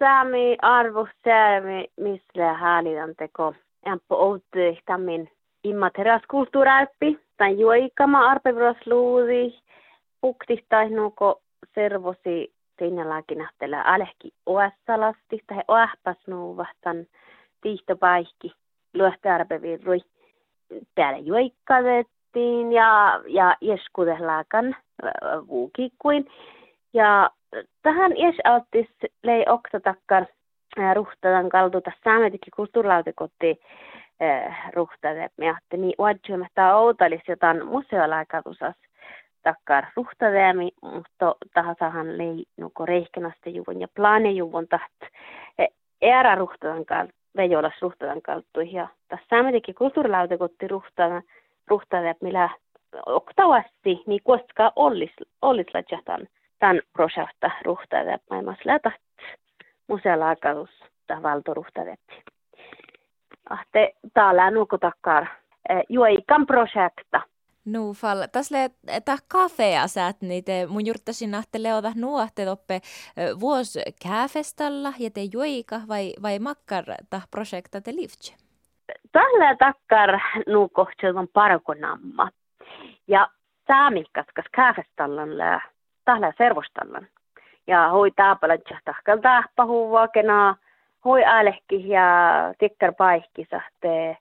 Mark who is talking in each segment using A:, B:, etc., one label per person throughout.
A: Sami arvo säämi, missä häälitän teko. Ämpö outti tämän immateriaaskulttuurärppi. Tai juoikama arpevros luudi. Puktistais nuko servosi teinäläkin ahtella alehki oassalasti. Tai oahpas nuuvahtan tiihtopaikki. Luohtarpevirrui. Täällä juoikkavettiin ja, ja jeskudehlaakan vuukikuin. Ja tähän ies alttis lei oksatakkan ruhtadan kaltuta saametikin kulttuurilautikotti ruhtade. Me ajattelin, niin uadjumme, että outalis jotain museolaikatusas takkar ruhtadeemi, mutta tahasahan lei nuko reihkenasta juvun ja plaanejuvun taht era ruhtadan kaltu, vejolas ruhtadan kaltu. Ja tässä saametikin kulttuurilautikotti ruhtadan, ruhtade, millä oktavasti, niin koska ollis, ollis lajatan tämän projekta ruhtaade maailmassa lätä museolaakatus ta valtoruhtadetti. Ahte täällä nukutakar eh, juoikan projekta.
B: Nu fall. Täsle ta kafea sät niitä mun juurtasin ahte leota nuahte toppe eh, vuos käfestalla ja te juoika vai, vai makkar ta projekta te livtse?
A: Tällä takkar nuukohtselman parkonamma. Ja saamikaskas käfestallan lää tahla servostallan. Ja hoi taapalatsa tahkal tahpahuvaa kenaa hoi alehki ja tikkar paikki sahte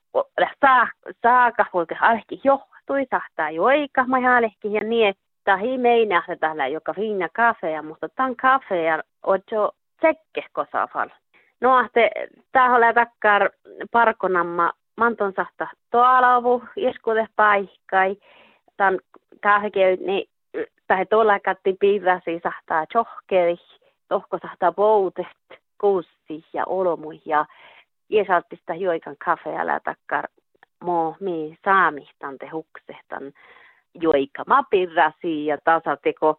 A: saa saaka huike alehki johtui sahtaa joika mai alehki ja niin tahi meinä tällä joka fiina kafea mutta tan kafea ojo tsekke kosafal. No ahte taholla takkar parkonamma manton sahta toalavu iskude paikkai tan kahke niin tai tuolla katti piirasi sahtaa chohkeri, tohko sahtaa poutet, kuussi ja olomui ja iesaltista joikan kafealla takkar mo mi saamistan te huksehtan. Joika ma pirrasi ja tasateko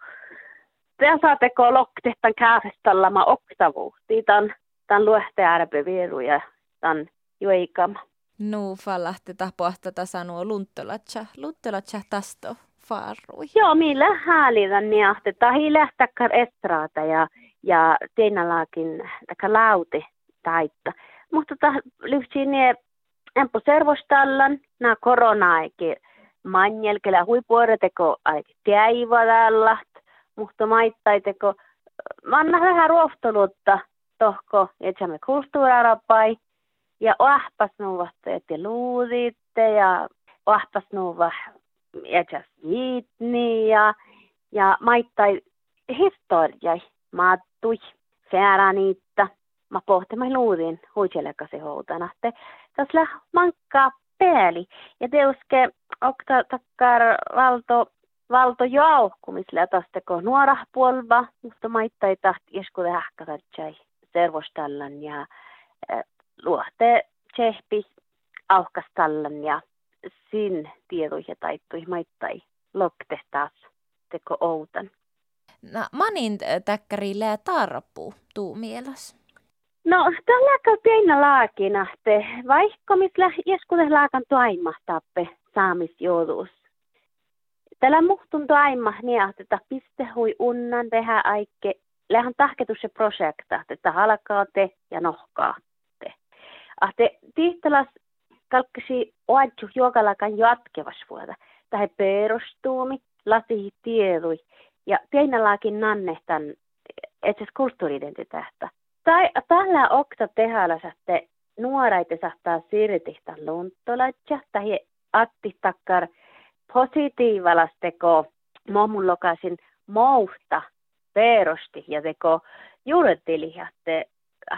A: tasateko loktehtan kaafestalla ma oktavuhti tan tan luehte ja tan joikama.
B: Nu fallahti tapoahta tasanuo lunttolatsa, lunttolatsa tasto farrui.
A: Joo, millä häälivän niin ahte tahi lähtäkkar estraata ja, ja teinalaakin lauti taitta. Mutta ta lyhtsi niin empo servostallan na korona-aiki manjelkellä huipuoreteko aiki tiäivadalla, mutta maittaiteko manna vähän ruoftolutta tohko, etsämme kulttuurarapai ja ohpas nuuvasta, että luuditte ja ohpas nuuvah ja viitni ja, ja maittai historiai maattui niitä. Mä pohtimme luudin huitselekasi houtana. Tässä mankkaa pääli. Ja teuske okta takkar valto valto jauhkumisle kun nuora puolva, mutta maittai taht isku hähkäsartsai servostallan ja äh, luohte tsehpi auhkastallan ja sin tiedoihin taittui maittai loktehtaas teko outan.
B: No, manin täkkärille tarpu tuu mielas.
A: No, tällä on pienä laakinahte, vaikka misla jeskude laakan tappe saamisjouluus. Tällä muhtun tuaima että piste hui unnan tehdä aikke, lähän tahketus se projekta, että halkaa te ja nohkaa te. Ahte tihtalas kalkkasi oadju juokalakan jatkevas vuoda. Tähän perustuumi, lasi tiedui ja pienelläkin nannehtan etsis kulttuuriidentiteettä. Tai tällä okta tehällä sahte nuoraite sahtaa siirtihtä lunttolatja tai atti takkar positiivalasteko momullokasin mouhta perusti ja teko juurettilihatte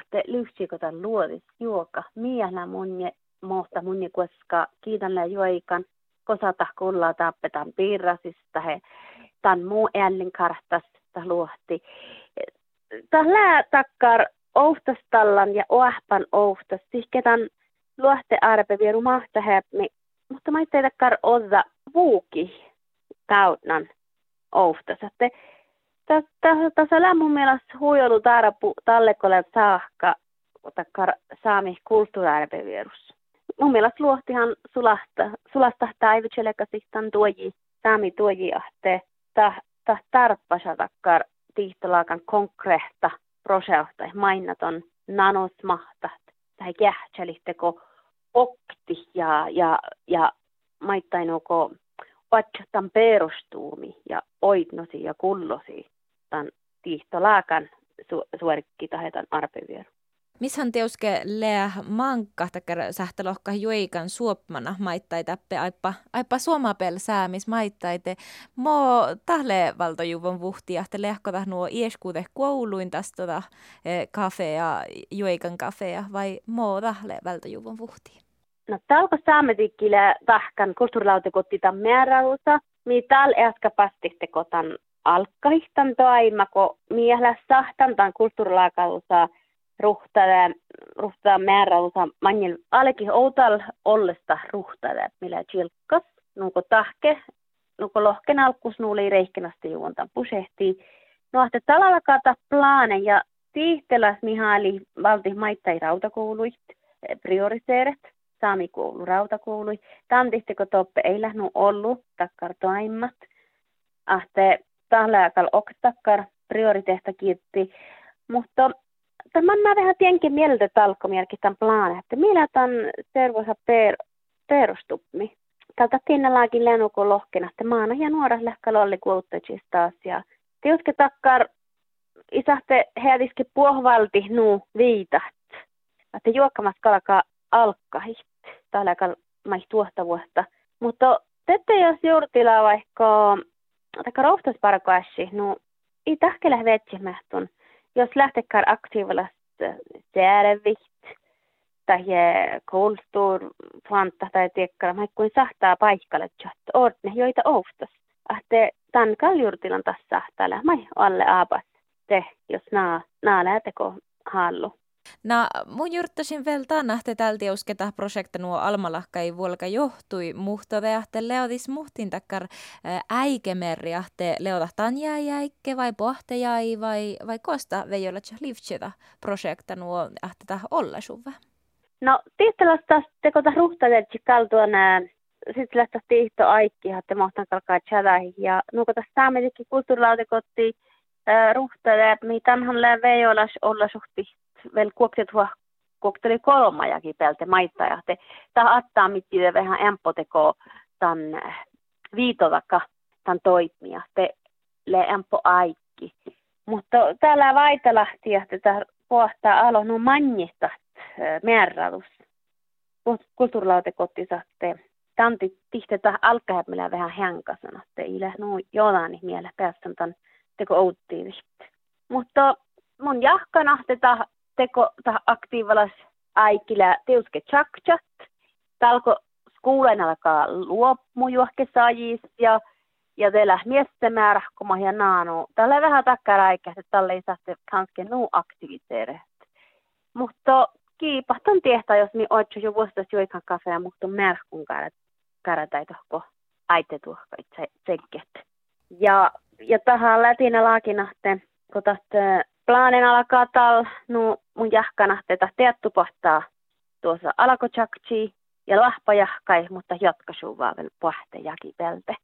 A: että lyhtsikota luodis juoka miehellä munje mohta mun koska kiitän lä joikan kosata kullaa tappetan piirrasista he tan muu ällin kartas ta luohti. Tällä takkar ouhtastallan ja oahpan ouhtas, sihketan luohte arpe vieru mahta häpmi, mutta mä itse takkar odda vuuki kautnan ouhtas. Tässä mun mielestä huijolu tarpu tallekolle saakka, takkar saami kulttuuriarpevierus mun mielestä luohtihan sulasta, sulasta taivitselekasihtan tuoji, saami tuoji ahte, ta, ta tarppasa takkar tihtolaakan konkreetta proseuhtai mainnaton nanosmahtat tai kähtsälihteko okti ja, ja, ja maittainoko vatsatan perustuumi ja oitnosi ja kullosi tämän tiihtolaakan su, suorikki tahetan arpevieru.
B: Mishän teuske leä mankka takkar sähtälohka juikan suopmana maittai tappe aipa, aipa suomapel säämis maittaite. Mo tahle valtojuvon vuhtia, että lehkota nuo ieskuute kouluin tästä tota, eh, kafea, juikan kafea vai mo tahle valtojuvon vuhtia?
A: No talko saametikkille tahkan kulttuurilautekotti tämän määräusa, mi tal äskä pastitte kotan alkkahihtan toimako miehellä sahtan tämän kulttuurilaakausa ruhtada, ruhtada määräusa manjel alekin outal ollesta ruhtada, millä chilkkas, nuko tahke, nuko lohken alkus nuuli reikkenasti juontan pusehti. No, että talalla kata plaane ja tiihteläs mihaali valti maittai rautakouluit, prioriseeret, saamikoulu rautakoului. Tantihtiko toppe ei lähnu ollut, takkar toimmat. Ahte tahlaakal oktakkar prioriteetta kiitti. Mutta tämän mä vähän tienkin mieltä talkomierkin tämän plaane, että millä tämän tervoisa per, perustupmi. Tältä tinnalaakin lenukon lohkena, että maana ja nuora lähkällä oli kuuluttajista taas. Ja tiuske takkar isähte headiski puohvalti nuu viitat. Että juokkamat kalkaa alkkahit. Täällä mai tuosta vuotta. Mutta tette jos juurtila vaikka taikka rohtasparkoassi, no ei tahkele vetsimähtun jos lähtekään aktiivisesti säädeviht tai kulttuur fanta tai tiekkara, mä kuin sahtaa paikalle chat ordne joita oftas. Ahte tan kaljurtilan tässä sahtaalle, mä alle aapas te, jos naa, naa lähteko hallu.
B: No, mun juurtasin vielä tänahte tälti usketa projekta nuo almalahkai vuolka johtui, mutta teahte leodis muhtin takkar ahte leodahtaan jäikke vai pohte jäi vai, vai kosta veijolla livtseta projekta nuo ahte tah olla suva?
A: No, tiihtelasta tekota ruhtadeltsi kaltuan sitten lähtä tiihto aikki, että mohtan kalkaa chadahi. Ja nuko tässä saamedikin kulttuurilautekotti ruhtade, mitanhan lää veijolas olla suhti vel kuokset huo kokteli kolmajakin pelte maittaa. Te tää attaa mitti vähän empoteko tan viitovakka tan toimia. Te le empo aikki. Mutta täällä Vaitalahti, että tämä pohtaa alo no manjista määrädus. Kulttuurilautekotti saatte tanti tihtetä alkahämmillä vähän hänkasana, että ei lähnu jotain mielä päästän tämän teko outtiivista. Mutta mun jahkana tätä teko aktiivalas aikila teuske chakchat. Talko skuulen alkaa luomujuokke saajis ja ja teillä miestemäärä, kun mä hien naanu. Tällä vähän takkaraikka, että tällä ei saa kanske nuu aktiviteere. Mutta kiipahtan tietää, jos mi oitsu jo vuostas joikan kafea, mutta märkun karatai tohko aite tuohko itse. Ja, ja tähän lätinä laakinahte, kun tästä Plaanen alkaa tal, no mun jahkana tätä teattupohtaa tuossa alakojakchi ja lahpajahkai, mutta vaan vielä pohte pelte.